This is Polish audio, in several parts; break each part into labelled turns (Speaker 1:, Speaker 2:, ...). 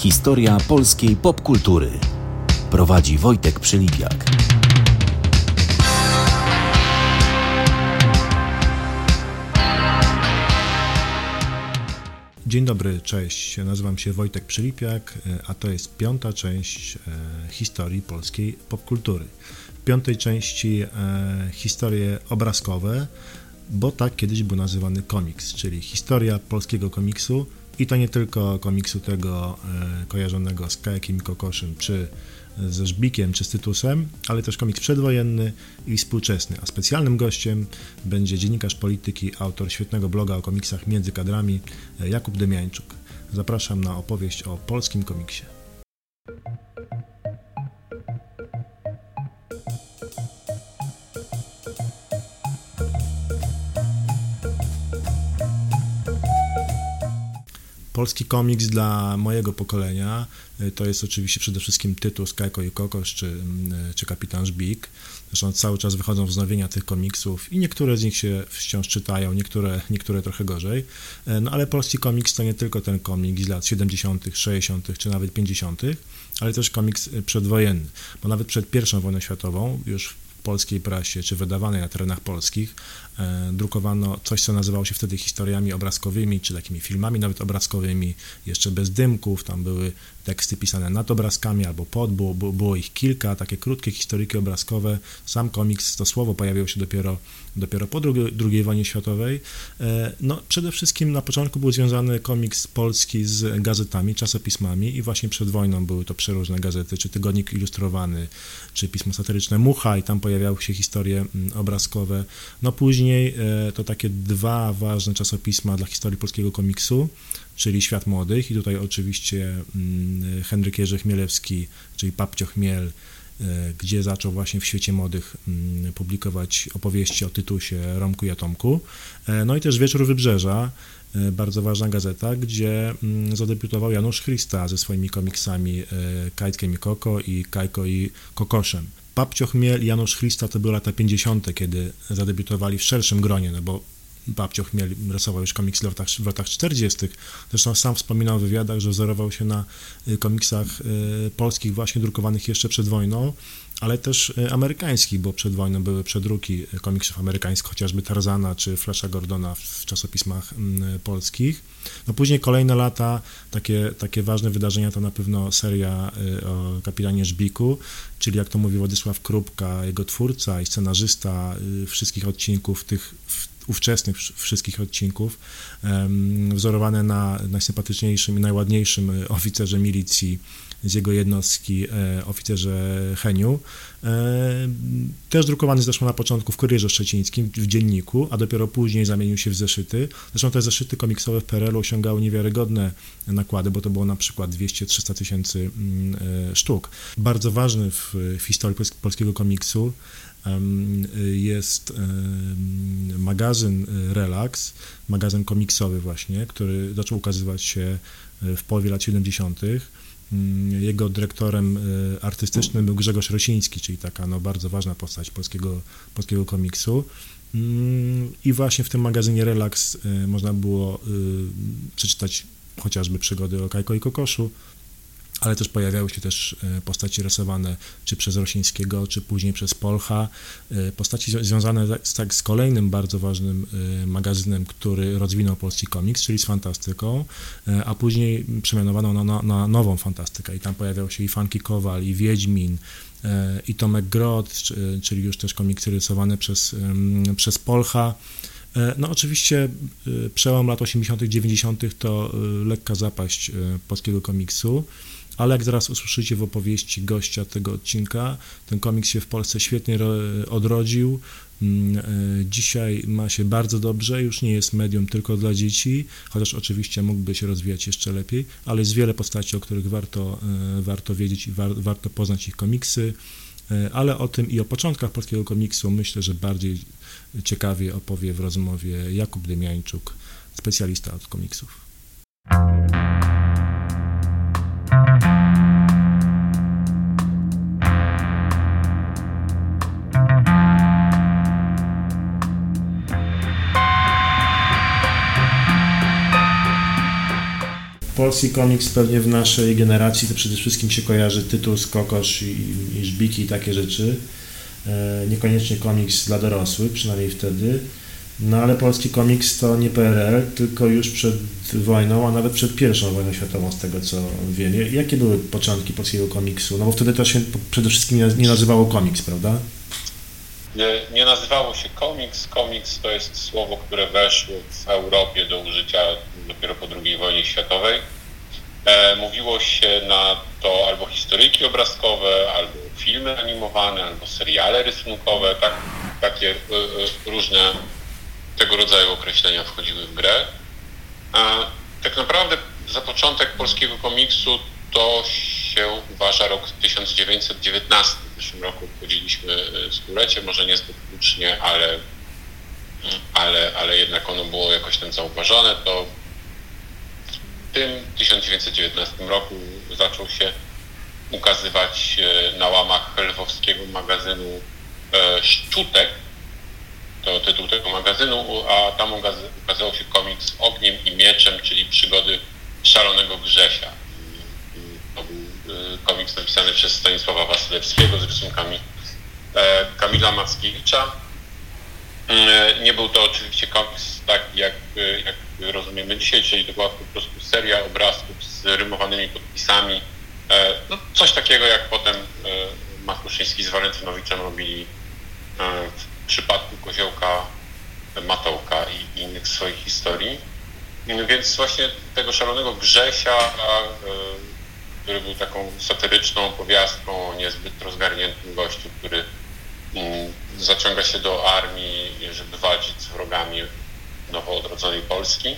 Speaker 1: Historia polskiej popkultury. Prowadzi Wojtek Przylipiak.
Speaker 2: Dzień dobry, cześć. Nazywam się Wojtek Przylipiak, a to jest piąta część e, historii polskiej popkultury. W piątej części e, historie obrazkowe, bo tak kiedyś był nazywany komiks, czyli historia polskiego komiksu i to nie tylko komiksu tego e, kojarzonego z Kajakiem i Kokoszem, czy ze Żbikiem, czy z Tytusem, ale też komiks przedwojenny i współczesny. A specjalnym gościem będzie dziennikarz polityki, autor świetnego bloga o komiksach między kadrami, e, Jakub Demiańczuk. Zapraszam na opowieść o polskim komiksie. Polski komiks dla mojego pokolenia y, to jest oczywiście przede wszystkim tytuł Skajko i Kokosz czy, mm, czy Kapitan Żbik. Zresztą cały czas wychodzą wznowienia tych komiksów i niektóre z nich się wciąż czytają, niektóre, niektóre trochę gorzej. Y, no ale polski komiks to nie tylko ten komiks z lat 70., 60., czy nawet 50., ale też komiks przedwojenny, bo nawet przed I wojną światową już polskiej prasie, czy wydawanej na terenach polskich, e, drukowano coś, co nazywało się wtedy historiami obrazkowymi, czy takimi filmami nawet obrazkowymi, jeszcze bez dymków, tam były teksty pisane nad obrazkami albo pod, było, było ich kilka, takie krótkie historyki obrazkowe. Sam komiks, to słowo pojawiło się dopiero, dopiero po II, wojnie światowej. E, no, przede wszystkim na początku był związany komiks polski z gazetami, czasopismami i właśnie przed wojną były to przeróżne gazety, czy Tygodnik Ilustrowany, czy pismo satyryczne Mucha i tam pojawiały się historie mm, obrazkowe. No później e, to takie dwa ważne czasopisma dla historii polskiego komiksu, czyli Świat Młodych i tutaj oczywiście mm, Henryk Jerzy Chmielewski, czyli Papcio Chmiel, e, gdzie zaczął właśnie w świecie młodych mm, publikować opowieści o Tytusie, Romku i Atomku. E, no i też Wieczór Wybrzeża, e, bardzo ważna gazeta, gdzie mm, zadebiutował Janusz Christa ze swoimi komiksami Kajtkiem i Koko i Kajko i Kokoszem. Papcio Chmiel i Janusz Christa to były lata 50., kiedy zadebiutowali w szerszym gronie, no bo Babcio Chmiel rysował już komiksy w latach, w latach 40. Zresztą sam wspominał w wywiadach, że wzorował się na y, komiksach y, polskich właśnie drukowanych jeszcze przed wojną, ale też y, amerykańskich, bo przed wojną były przedruki komiksów amerykańskich, chociażby Tarzana czy Flasha Gordona w czasopismach mm, polskich. No później kolejne lata, takie, takie ważne wydarzenia to na pewno seria o kapitanie Żbiku, czyli jak to mówi Władysław Krupka, jego twórca i scenarzysta wszystkich odcinków tych ówczesnych wszystkich odcinków, wzorowane na najsympatyczniejszym i najładniejszym e, oficerze milicji z jego jednostki, e, oficerze Heniu. E, też drukowany zresztą na początku w Kurierze Szczecińskim, w dzienniku, a dopiero później zamienił się w zeszyty. Zresztą te zeszyty komiksowe w PRL-u osiągały niewiarygodne nakłady, bo to było na przykład 200-300 tysięcy mm, sztuk. Bardzo ważny w, w historii polskiego komiksu jest magazyn y, Relax, magazyn komiksowy właśnie, który zaczął ukazywać się y, w połowie lat 70. Mm, jego dyrektorem y, artystycznym był Grzegorz Rosiński, czyli taka no, bardzo ważna postać polskiego, polskiego komiksu. Mm, I właśnie w tym magazynie Relax można było przeczytać chociażby przygody o Kajko i Kokoszu, ale też pojawiały się też e, postaci rysowane czy przez Rosińskiego, czy później przez Polcha, e, postaci związane z, tak, z kolejnym bardzo ważnym e, magazynem, który rozwinął polski komiks, czyli z fantastyką, a później przemianowano na, na, na nową fantastykę i tam pojawiał się i Funky Kowal, i Wiedźmin, i Tomek Grot, czyli już też komiksy rysowane przez, przez Polcha. No oczywiście przełom lat 80., 90. to lekka zapaść polskiego komiksu ale jak zaraz usłyszycie w opowieści gościa tego odcinka, ten komiks się w Polsce świetnie odrodził. Mm, e, dzisiaj ma się bardzo dobrze, już nie jest medium tylko dla dzieci, chociaż oczywiście mógłby się rozwijać jeszcze lepiej, ale jest wiele postaci, o których warto, e, warto wiedzieć i war, warto poznać ich komiksy. E, ale o tym i o początkach polskiego komiksu myślę, że bardziej ciekawie opowie w rozmowie Jakub Dymiańczuk, specjalista od komiksów. Polski komiks pewnie w naszej generacji to przede wszystkim się kojarzy tytuł z Kokosz i, i Żbiki i takie rzeczy. E, niekoniecznie komiks dla dorosłych, przynajmniej wtedy. No ale polski komiks to nie PRL, tylko już przed wojną, a nawet przed pierwszą wojną światową, z tego co wiem. Jakie były początki polskiego komiksu? No bo wtedy to się przede wszystkim nie nazywało komiks, prawda?
Speaker 3: Nie, nazywało się komiks. Komiks to jest słowo, które weszło w Europie do użycia dopiero po II wojnie światowej. E, mówiło się na to albo historyjki obrazkowe, albo filmy animowane, albo seriale rysunkowe. Tak, takie y, y, różne tego rodzaju określenia wchodziły w grę. Tak naprawdę za początek polskiego komiksu to się uważa rok 1919. W zeszłym roku obchodziliśmy e, stulecie, może niezbyt licznie, ale, ale, ale jednak ono było jakoś tam zauważone. To w tym 1919 roku zaczął się ukazywać e, na łamach lwowskiego magazynu e, Szczutek, to tytuł tego magazynu, a tam ukazał się komiks Ogniem i Mieczem, czyli przygody szalonego Grzesia. Komiks napisany przez Stanisława Wasylewskiego z rysunkami e, Kamila Mackiewicza. Y, nie był to oczywiście komiks taki, jak, y, jak rozumiemy dzisiaj, czyli to była po prostu seria obrazków z rymowanymi podpisami. E, no, coś takiego, jak potem Makruszyński z Walentynowiczem robili w przypadku koziołka Matołka i innych swoich historii. Więc właśnie tego szalonego Grzesia, e, który był taką satyryczną powiastką o niezbyt rozgarniętym gościu, który mm, zaciąga się do armii, żeby walczyć z wrogami nowo odrodzonej Polski.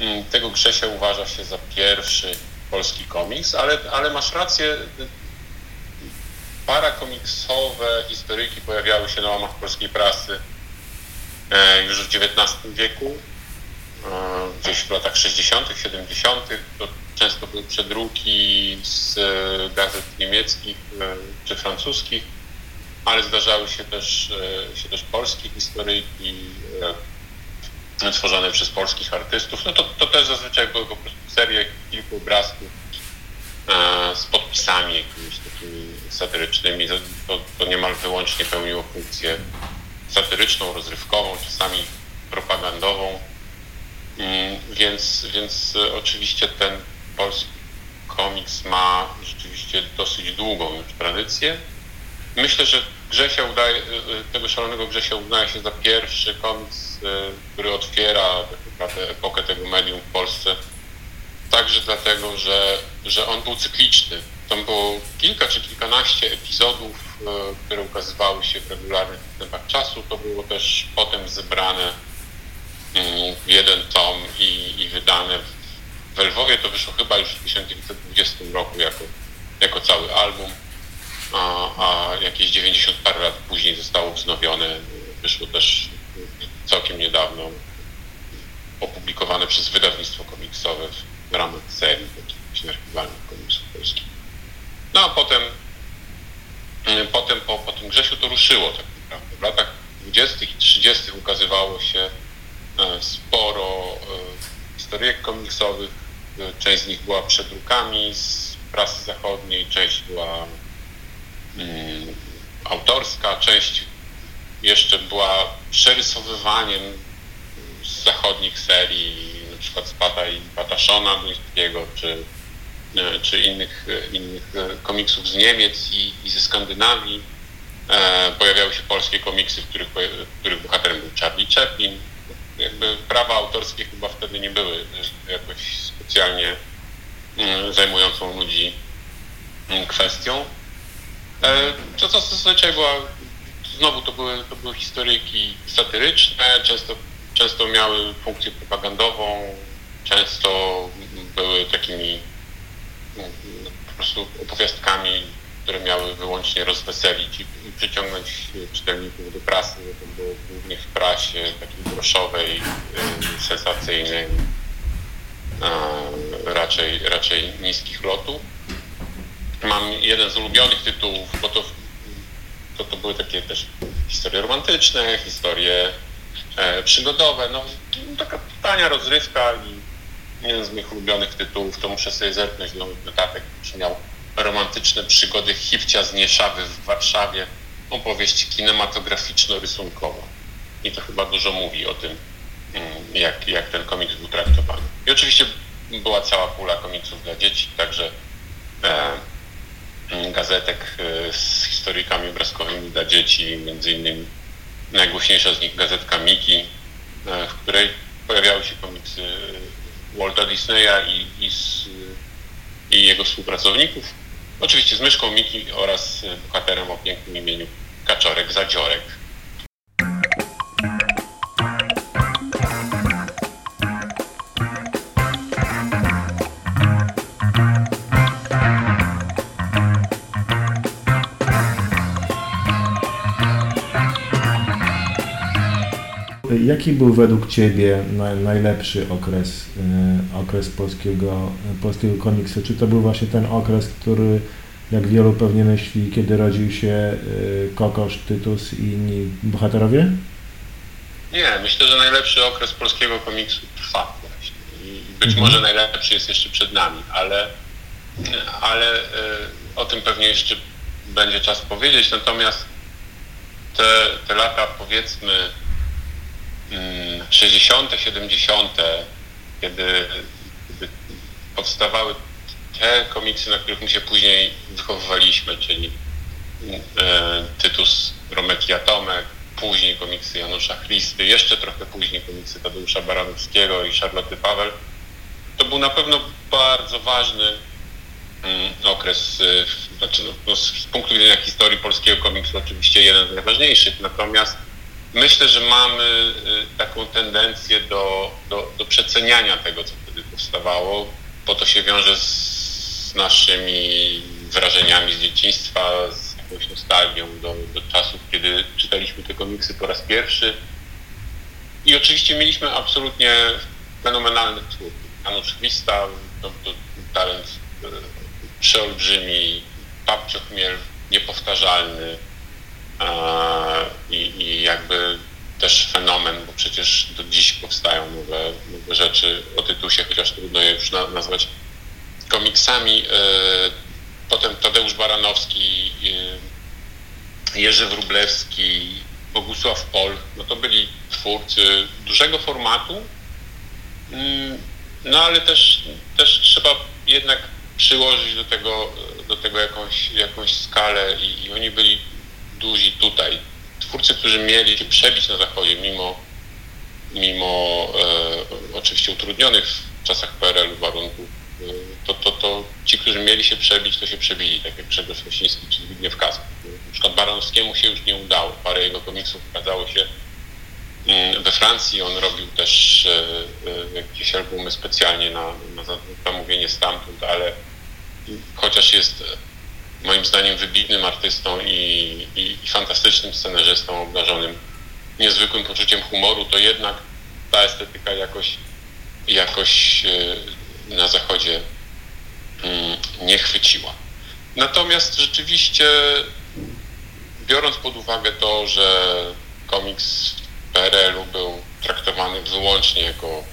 Speaker 3: Mm, tego Grzesia uważa się za pierwszy polski komiks, ale, ale masz rację, parakomiksowe historyjki pojawiały się na łamach polskiej prasy e, już w XIX wieku, gdzieś w latach 60., 70. To często były przedruki z e, gazet niemieckich czy francuskich, ale zdarzały się też, się też polskie historyjki tworzone przez polskich artystów. No to, to też zazwyczaj były po prostu serie kilku obrazków z podpisami jakimiś takimi satyrycznymi. To, to niemal wyłącznie pełniło funkcję satyryczną, rozrywkową, czasami propagandową. Mm, więc, więc oczywiście ten polski komiks ma rzeczywiście dosyć długą już tradycję. Myślę, że Grzesia udaje, tego szalonego Grzesia udaje się za pierwszy komiks, który otwiera tak naprawdę epokę tego medium w Polsce Także dlatego, że, że on był cykliczny. Tam było kilka czy kilkanaście epizodów, e, które ukazywały się w regularnych tempach czasu. To było też potem zebrane jeden tom i, i wydane w Lwowie. To wyszło chyba już w 1920 roku jako, jako cały album, a, a jakieś 90 parę lat później zostało wznowione. Wyszło też całkiem niedawno opublikowane przez wydawnictwo komiksowe w ramach serii takich archiwalnych komiksów polskich. No a potem, mm, potem po, po tym Grzesiu to ruszyło tak naprawdę. W latach 20. i 30. ukazywało się sporo e, historyjek komiksowych. E, część z nich była przedrukami z prasy zachodniej, część była mm, autorska, część jeszcze była przerysowywaniem z zachodnich serii na przykład z Pata i Pataszona duńskiego, czy, e, czy innych, e, innych e, komiksów z Niemiec i, i ze Skandynawii. E, pojawiały się polskie komiksy, w których, w których bohaterem był Charlie Chaplin. Jakby prawa autorskie chyba wtedy nie były jakoś specjalnie mm, zajmującą ludzi mm, kwestią. E, to co zazwyczaj była, znowu to były, to były historyjki satyryczne, często często miały funkcję propagandową, często były takimi no, po prostu opowiastkami, które miały wyłącznie rozweselić i, przyciągnąć czytelników do prasy. To było głównie w prasie takiej groszowej, y, sensacyjnej, raczej, raczej niskich lotów. Mam jeden z ulubionych tytułów, bo to, to, to były takie też historie romantyczne, historie e, przygodowe. No, taka tania rozrywka i jeden z moich ulubionych tytułów, to muszę sobie zerknąć do notatek, który miał romantyczne przygody Hipcia z Nieszawy w Warszawie, opowieść kinematograficzno-rysunkowa. I to chyba dużo mówi o tym, mm, jak, jak ten komiks był traktowany. I oczywiście była cała pula komiksów dla dzieci, także e, mm, gazetek e, z historykami obrazkowymi dla dzieci, między innymi najgłośniejsza z nich gazetka Miki, e, w której pojawiały się komiksy Walta Disneya i, i, z, i jego współpracowników. Oczywiście z myszką Miki oraz bohaterem o pięknym imieniu Kaczorek Zadziorek.
Speaker 2: Jaki był według Ciebie najlepszy okres, e, okres polskiego, polskiego komiksu? Czy to był właśnie ten okres, który, jak wielu pewnie myśli, kiedy rodził się e, Kokosz, Tytus i inni bohaterowie?
Speaker 3: Nie, myślę, że najlepszy okres polskiego komiksu trwa właśnie. I być mhm. może najlepszy jest jeszcze przed nami, ale, ale e, o tym pewnie jeszcze będzie czas powiedzieć. Natomiast te, te lata, powiedzmy, 60., 70., kiedy, kiedy powstawały te komiksy, na których my się później wychowywaliśmy, czyli e, Tytus Romek i Atomek, później komiksy Janusza Christy, jeszcze trochę później komiksy Tadeusza Baranowskiego i Charlotte Paweł, to był na pewno bardzo ważny mm, okres, e, znaczy no, no, z punktu widzenia historii polskiego komiksu oczywiście jeden z najważniejszych, natomiast Myślę, że mamy y, taką tendencję do, do, do przeceniania tego, co wtedy powstawało, bo to się wiąże z naszymi wrażeniami z dzieciństwa, z jakąś nostalgią do, do czasów, kiedy czytaliśmy te komiksy po raz pierwszy. I oczywiście mieliśmy absolutnie fenomenalnych twórców. Janusz Chwista, to, to talent y, przeolbrzymi, Papcio Chmiel niepowtarzalny, i, i jakby też fenomen, bo przecież do dziś powstają nowe, nowe rzeczy. O Tytusie, chociaż trudno je już na, nazwać komiksami. E, potem Tadeusz Baranowski, e, Jerzy Wrublewski, Bogusław Pol, no to byli twórcy dużego formatu, mm, no ale też, też trzeba jednak przyłożyć do tego, do tego jakąś, jakąś skalę i, i oni byli duzi tutaj. Twórcy, którzy mieli się przebić na zachodzie, mimo, mimo e, oczywiście utrudnionych w czasach PRL warunków, e, to, to, to ci, którzy mieli się przebić, to się przebili, tak jak Grzegorz Leśnicki czy Zbigniew Kask. Na przykład Baranowskiemu się już nie udało. Parę jego komiksów ukazało się mm, we Francji. On robił też e, e, jakieś albumy specjalnie na, na zamówienie stamtąd, ale chociaż jest moim zdaniem wybitnym artystą i, i, i fantastycznym scenarzystą obdarzonym niezwykłym poczuciem humoru, to jednak ta estetyka jakoś, jakoś e, na zachodzie mm, nie chwyciła. Natomiast rzeczywiście, biorąc pod uwagę to, że komiks w PRL-u był traktowany wyłącznie jako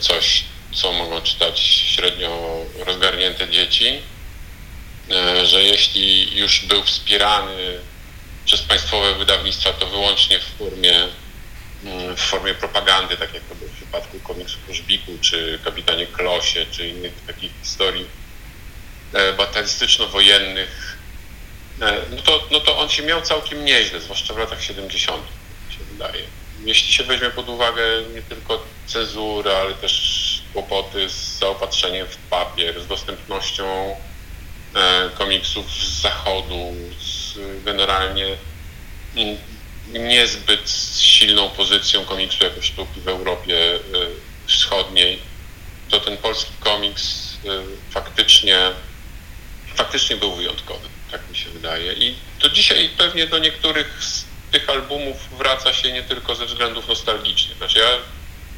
Speaker 3: coś, co mogą czytać średnio rozgarnięte dzieci, E, że jeśli już był wspierany przez państwowe wydawnictwa, to wyłącznie w formie, mm, w formie propagandy, tak jak to było w przypadku komiksu Żbiku, czy Kapitanie Klosie, czy innych takich historii e, batalistyczno-wojennych, e, no to, no to on się miał całkiem nieźle, zwłaszcza w latach 70., się wydaje. Jeśli się weźmie pod uwagę nie tylko cenzurę, ale też kłopoty z zaopatrzeniem w papier, z dostępnością E, komiksów z zachodu, z generalnie niezbyt silną pozycją komiksu jako sztuki w Europie e, Wschodniej, to ten polski komiks e, faktycznie, faktycznie był wyjątkowy, tak mi się wydaje. I to dzisiaj pewnie do niektórych z tych albumów wraca się nie tylko ze względów nostalgicznych. Znaczy ja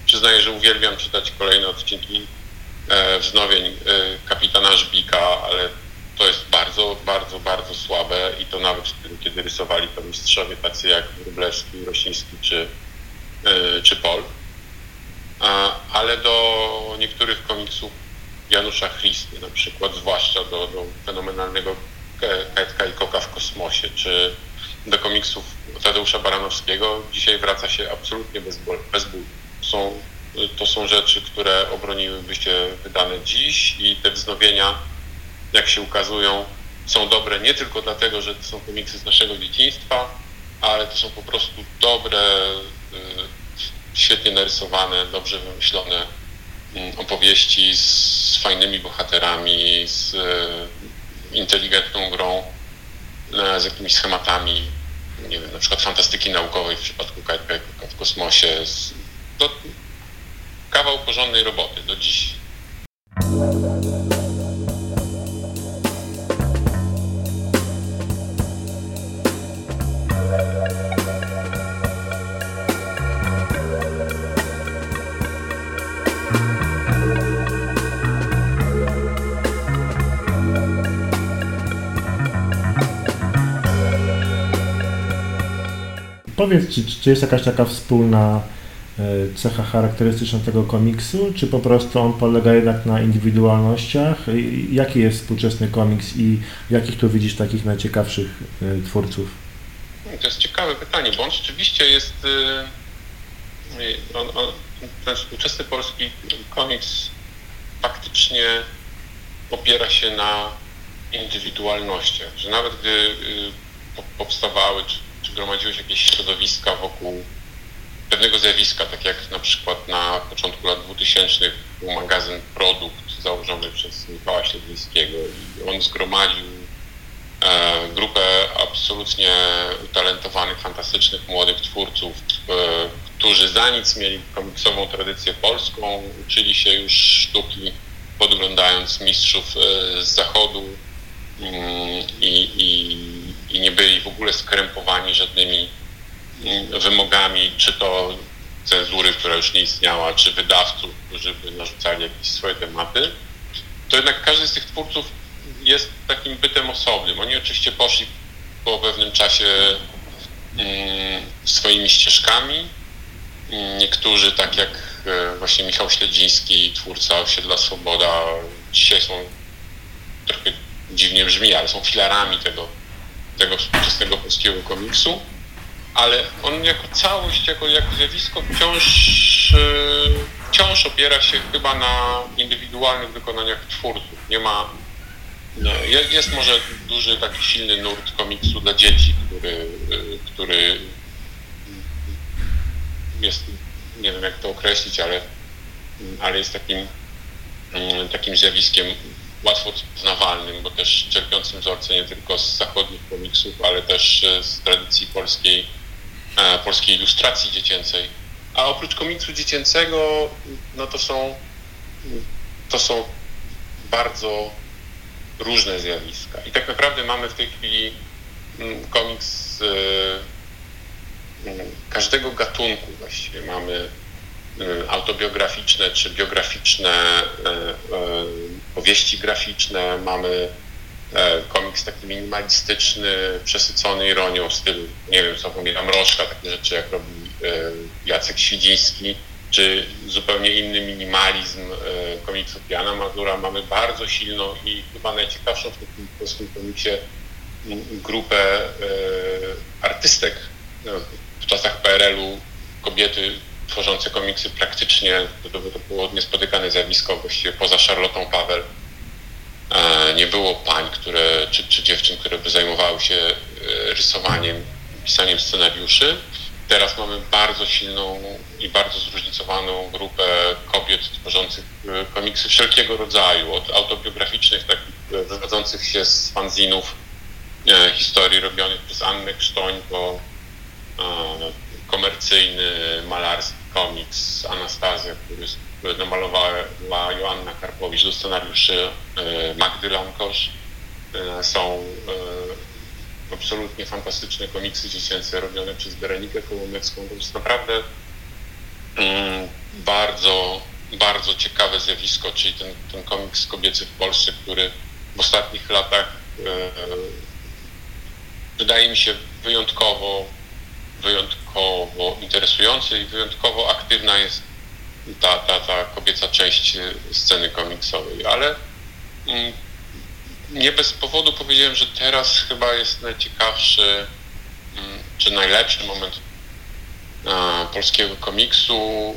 Speaker 3: przyznaję, że uwielbiam czytać kolejne odcinki wznowień Kapitana Żbika, ale to jest bardzo, bardzo, bardzo słabe i to nawet wtedy, kiedy rysowali to mistrzowie tacy jak Wróblewski, Rosiński czy, yy, czy Pol. Ale ale do niektórych komiksów Janusza Christy na przykład, zwłaszcza do, do fenomenalnego Kajtka i Koka w kosmosie, czy do komiksów Tadeusza Baranowskiego, dzisiaj wraca się absolutnie bez, bez bólu. Są, to są rzeczy, które obroniłyby się wydane dziś i te wznowienia, jak się ukazują, są dobre nie tylko dlatego, że to są komiksy z naszego dzieciństwa, ale to są po prostu dobre, y, świetnie narysowane, dobrze wymyślone mm, opowieści z fajnymi bohaterami, z y, inteligentną grą, y, z jakimiś schematami, nie wiem, na przykład fantastyki naukowej w przypadku KPK w kosmosie. To kawał porządnej roboty do dziś.
Speaker 2: Powiedz, czy, czy jest jakaś taka wspólna e, cecha charakterystyczna tego komiksu, czy po prostu on polega jednak na indywidualnościach? Jaki jest współczesny komiks i jakich tu widzisz takich najciekawszych e, twórców?
Speaker 3: To jest ciekawe pytanie, bo on rzeczywiście jest. On, on, ten współczesny polski komiks faktycznie opiera się na indywidualnościach, że nawet gdy powstawały, czy czy gromadziły się jakieś środowiska wokół pewnego zjawiska, tak jak na przykład na początku lat 2000 był magazyn Produkt założony przez Michała Śledwińskiego i on zgromadził e, grupę absolutnie utalentowanych, fantastycznych młodych twórców, e, którzy za nic mieli komiksową tradycję polską, uczyli się już sztuki podglądając mistrzów e, z zachodu mm, i, i i nie byli w ogóle skrępowani żadnymi mm, wymogami, czy to cenzury, która już nie istniała, czy wydawców, którzy by narzucali jakieś swoje tematy, to jednak każdy z tych twórców jest takim bytem osobnym. Oni oczywiście poszli po pewnym czasie mm, swoimi ścieżkami. Niektórzy, tak jak e, właśnie Michał Śledziński, twórca Osiedla Swoboda, dzisiaj są trochę dziwnie brzmi, ale są filarami tego tego współczesnego polskiego komiksu, ale on jako całość, jako, jako zjawisko wciąż, e, wciąż opiera się chyba na indywidualnych wykonaniach twórców. Nie ma, no, jest może duży taki silny nurt komiksu dla dzieci, który, e, który jest, nie wiem jak to określić, ale, ale jest takim, mm, takim zjawiskiem łatwo poznawalnym, bo też czerpiącym wzorce nie tylko z zachodnich komiksów, ale też e, z tradycji polskiej, e, polskiej ilustracji dziecięcej. A oprócz komiksu dziecięcego, no to są, to są bardzo różne zjawiska. I tak naprawdę mamy w tej chwili mm, komiks mm, każdego gatunku właściwie. Mamy autobiograficzne czy biograficzne y, y, powieści graficzne, mamy e, komiks taki minimalistyczny, przesycony ironią stylu, nie wiem, co pamiętam, Mrożka, takie rzeczy jak robi Jacek Świdziński, czy zupełnie inny minimalizm komiksów Jana Mazura. Mamy bardzo silną i chyba najciekawszą w tym polskim komiksie grupę artystek. No, w czasach PRL-u kobiety tworzący komiksy praktycznie, to, to było niespotykane zjawisko, właściwie poza Charlottą Paweł. E, nie było pań, które, czy, czy dziewczyn, które by zajmowały się e, rysowaniem, pisaniem scenariuszy. Teraz mamy bardzo silną i bardzo zróżnicowaną grupę kobiet tworzących e, komiksy wszelkiego rodzaju, od autobiograficznych, takich wywodzących się z fanzinów historii robionych przez Annę Krztoń, po komercyjny, malarski komiks Anastazja, który namalowała Joanna Karpowicz do scenariuszy e, Magdy Lankosz. E, są e, absolutnie fantastyczne komiksy dziecięce robione przez Berenikę Kołomecką. To jest naprawdę mm, bardzo, bardzo ciekawe zjawisko, czyli ten, ten komiks kobiecy w Polsce, który w ostatnich latach wydaje mi się wyjątkowo wyjątkowo interesujący i wyjątkowo aktywna jest ta, ta, ta kobieca część sceny komiksowej, ale mm, nie bez powodu powiedziałem, że teraz chyba jest najciekawszy mm, czy najlepszy moment polskiego komiksu.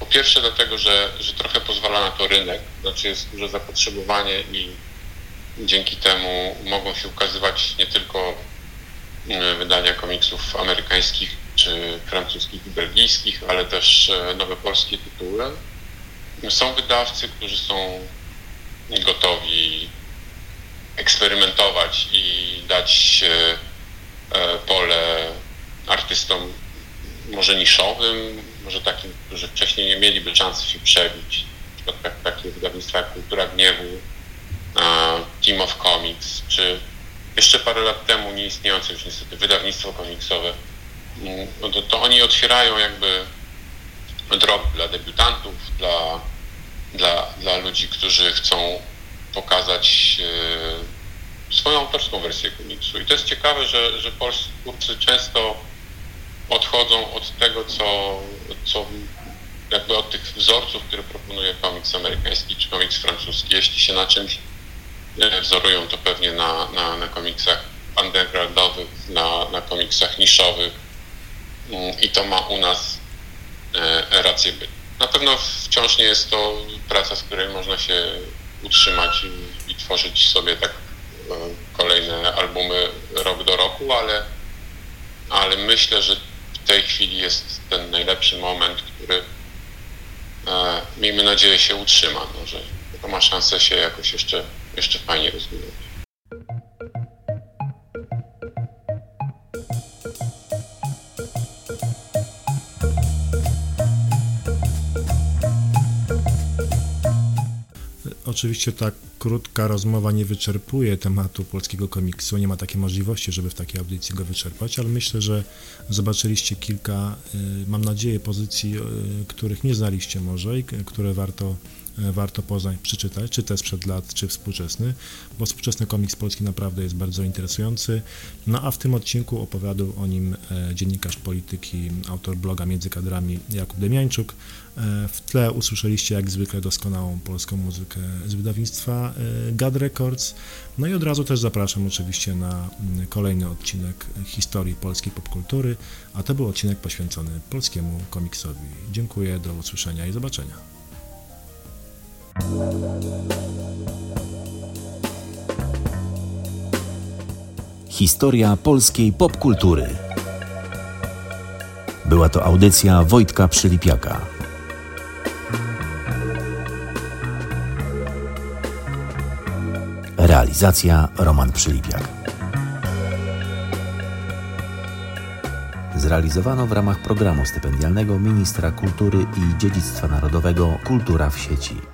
Speaker 3: Po pierwsze dlatego, że, że trochę pozwala na to rynek, znaczy jest duże zapotrzebowanie i dzięki temu mogą się ukazywać nie tylko wydania komiksów amerykańskich czy francuskich i belgijskich, ale też e, nowe polskie tytuły. Są wydawcy, którzy są gotowi eksperymentować i dać e, e, pole artystom może niszowym, może takim, którzy wcześniej nie mieliby szansy się przebić. Na przykład tak, takie wydawnictwa jak Kultura Gniewu, Team of Comics, czy jeszcze parę lat temu nieistniejące już niestety wydawnictwo komiksowe no to, to oni otwierają jakby drogę dla debiutantów, dla, dla, dla ludzi, którzy chcą pokazać e, swoją autorską wersję komiksu. I to jest ciekawe, że, że polscy twórcy często odchodzą od tego, co, co jakby od tych wzorców, które proponuje komiks amerykański czy komiks francuski. Jeśli się na czymś wzorują, to pewnie na, na, na komiksach undergroundowych, na, na komiksach niszowych, i to ma u nas e, rację bytu. Na pewno wciąż nie jest to praca, z której można się utrzymać i, i tworzyć sobie tak e, kolejne albumy rok do roku, ale, ale myślę, że w tej chwili jest ten najlepszy moment, który e, miejmy nadzieję się utrzyma, no, że to ma szansę się jakoś jeszcze, jeszcze fajnie rozwijać.
Speaker 2: Oczywiście ta krótka rozmowa nie wyczerpuje tematu polskiego komiksu, nie ma takiej możliwości, żeby w takiej audycji go wyczerpać, ale myślę, że zobaczyliście kilka, y, mam nadzieję, pozycji, y, których nie znaliście może i które warto warto poznać, przeczytać, czy te sprzed lat, czy współczesny, bo współczesny komiks polski naprawdę jest bardzo interesujący. No a w tym odcinku opowiadał o nim e, dziennikarz polityki, autor bloga Między Kadrami Jakub Demiańczuk. E, w tle usłyszeliście jak zwykle doskonałą polską muzykę z wydawnictwa Gad Records. No i od razu też zapraszam oczywiście na mm, kolejny odcinek historii polskiej popkultury, a to był odcinek poświęcony polskiemu komiksowi. Dziękuję, do usłyszenia i zobaczenia.
Speaker 1: Historia polskiej popkultury. Była to audycja Wojtka Przylipiaka. Realizacja Roman Przylipiak. Zrealizowano w ramach programu stypendialnego Ministra Kultury i Dziedzictwa Narodowego Kultura w sieci.